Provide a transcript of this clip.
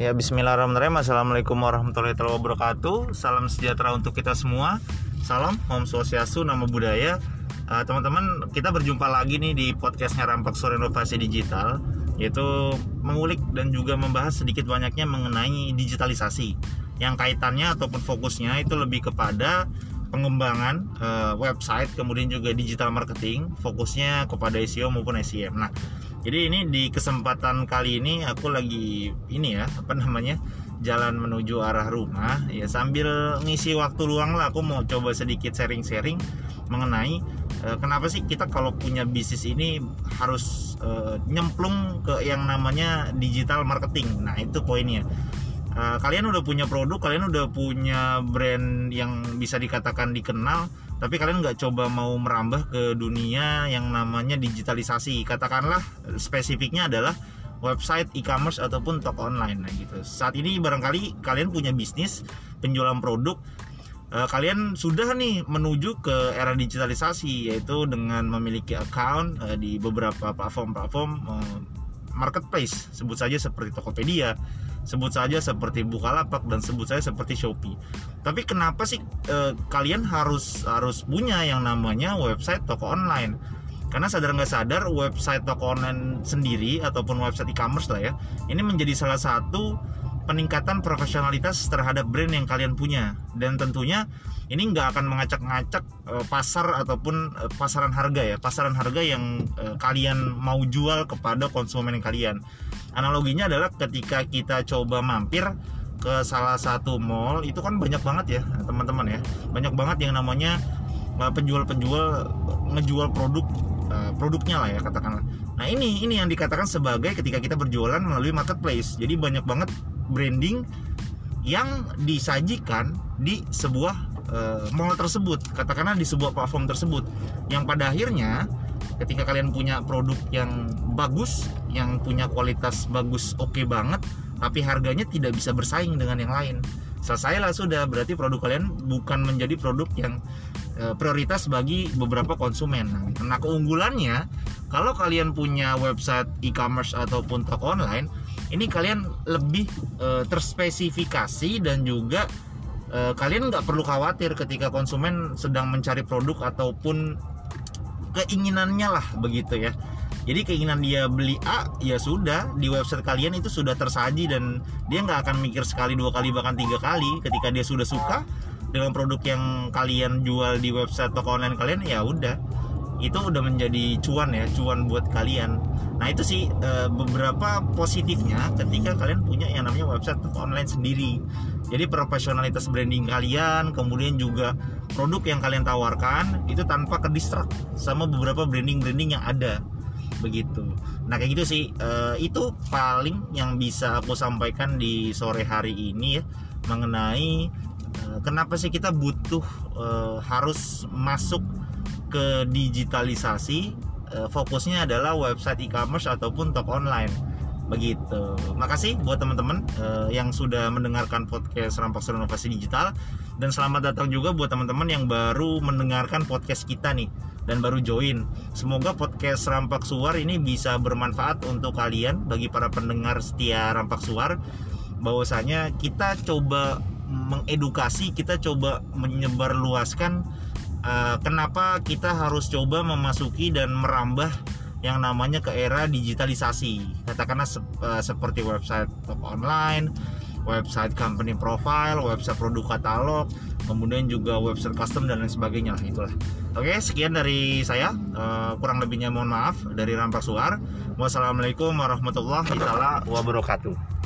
Ya Bismillahirrahmanirrahim. Assalamualaikum warahmatullahi wabarakatuh. Salam sejahtera untuk kita semua. Salam Om Swastiastu Nama Budaya. Uh, Teman-teman kita berjumpa lagi nih di podcastnya Rampak Sore Inovasi Digital Yaitu mengulik dan juga membahas sedikit banyaknya mengenai digitalisasi. Yang kaitannya ataupun fokusnya itu lebih kepada pengembangan uh, website kemudian juga digital marketing fokusnya kepada SEO maupun SEM. Nah, jadi ini di kesempatan kali ini aku lagi ini ya apa namanya jalan menuju arah rumah ya sambil ngisi waktu luang lah aku mau coba sedikit sharing-sharing mengenai uh, kenapa sih kita kalau punya bisnis ini harus uh, nyemplung ke yang namanya digital marketing. Nah itu poinnya. Uh, kalian udah punya produk, kalian udah punya brand yang bisa dikatakan dikenal, tapi kalian nggak coba mau merambah ke dunia yang namanya digitalisasi. Katakanlah spesifiknya adalah website e-commerce ataupun toko online nah gitu. Saat ini barangkali kalian punya bisnis penjualan produk eh, kalian sudah nih menuju ke era digitalisasi yaitu dengan memiliki account eh, di beberapa platform-platform eh, marketplace. Sebut saja seperti Tokopedia sebut saja seperti Bukalapak dan sebut saja seperti Shopee. Tapi kenapa sih e, kalian harus harus punya yang namanya website toko online? Karena sadar nggak sadar website toko online sendiri ataupun website e-commerce lah ya, ini menjadi salah satu peningkatan profesionalitas terhadap brand yang kalian punya dan tentunya ini nggak akan mengacak-ngacak e, pasar ataupun e, pasaran harga ya pasaran harga yang e, kalian mau jual kepada konsumen kalian analoginya adalah ketika kita coba mampir ke salah satu mall itu kan banyak banget ya teman-teman ya banyak banget yang namanya penjual-penjual ngejual produk produknya lah ya katakanlah. Nah ini ini yang dikatakan sebagai ketika kita berjualan melalui marketplace. Jadi banyak banget branding yang disajikan di sebuah uh, mall tersebut katakanlah di sebuah platform tersebut yang pada akhirnya ketika kalian punya produk yang bagus yang punya kualitas bagus oke okay banget tapi harganya tidak bisa bersaing dengan yang lain selesai lah sudah. Berarti produk kalian bukan menjadi produk yang uh, prioritas bagi beberapa konsumen. Nah keunggulannya kalau kalian punya website e-commerce ataupun toko online ini kalian lebih e, terspesifikasi dan juga e, kalian nggak perlu khawatir ketika konsumen sedang mencari produk ataupun keinginannya lah begitu ya. Jadi keinginan dia beli A ya sudah di website kalian itu sudah tersaji dan dia nggak akan mikir sekali dua kali bahkan tiga kali. Ketika dia sudah suka dengan produk yang kalian jual di website toko online kalian ya udah itu udah menjadi cuan ya cuan buat kalian. Nah itu sih e, beberapa positifnya ketika kalian punya yang namanya website online sendiri. Jadi profesionalitas branding kalian kemudian juga produk yang kalian tawarkan itu tanpa kedistrak sama beberapa branding-branding yang ada. Begitu. Nah kayak gitu sih. E, itu paling yang bisa aku sampaikan di sore hari ini ya mengenai e, kenapa sih kita butuh e, harus masuk ke digitalisasi uh, fokusnya adalah website e-commerce ataupun toko online begitu. Makasih buat teman-teman uh, yang sudah mendengarkan podcast Rampak Inovasi Digital dan selamat datang juga buat teman-teman yang baru mendengarkan podcast kita nih dan baru join. Semoga podcast Rampak Suar ini bisa bermanfaat untuk kalian bagi para pendengar setia Rampak Suar bahwasanya kita coba mengedukasi, kita coba menyebarluaskan uh, kenapa kita harus coba memasuki dan merambah yang namanya ke era digitalisasi? Katakanlah se uh, seperti website toko online website company profile website produk katalog kemudian juga website custom dan lain sebagainya lah itulah. Oke sekian dari saya. Uh, kurang lebihnya mohon maaf dari Rampak Suar. Wassalamualaikum warahmatullahi wabarakatuh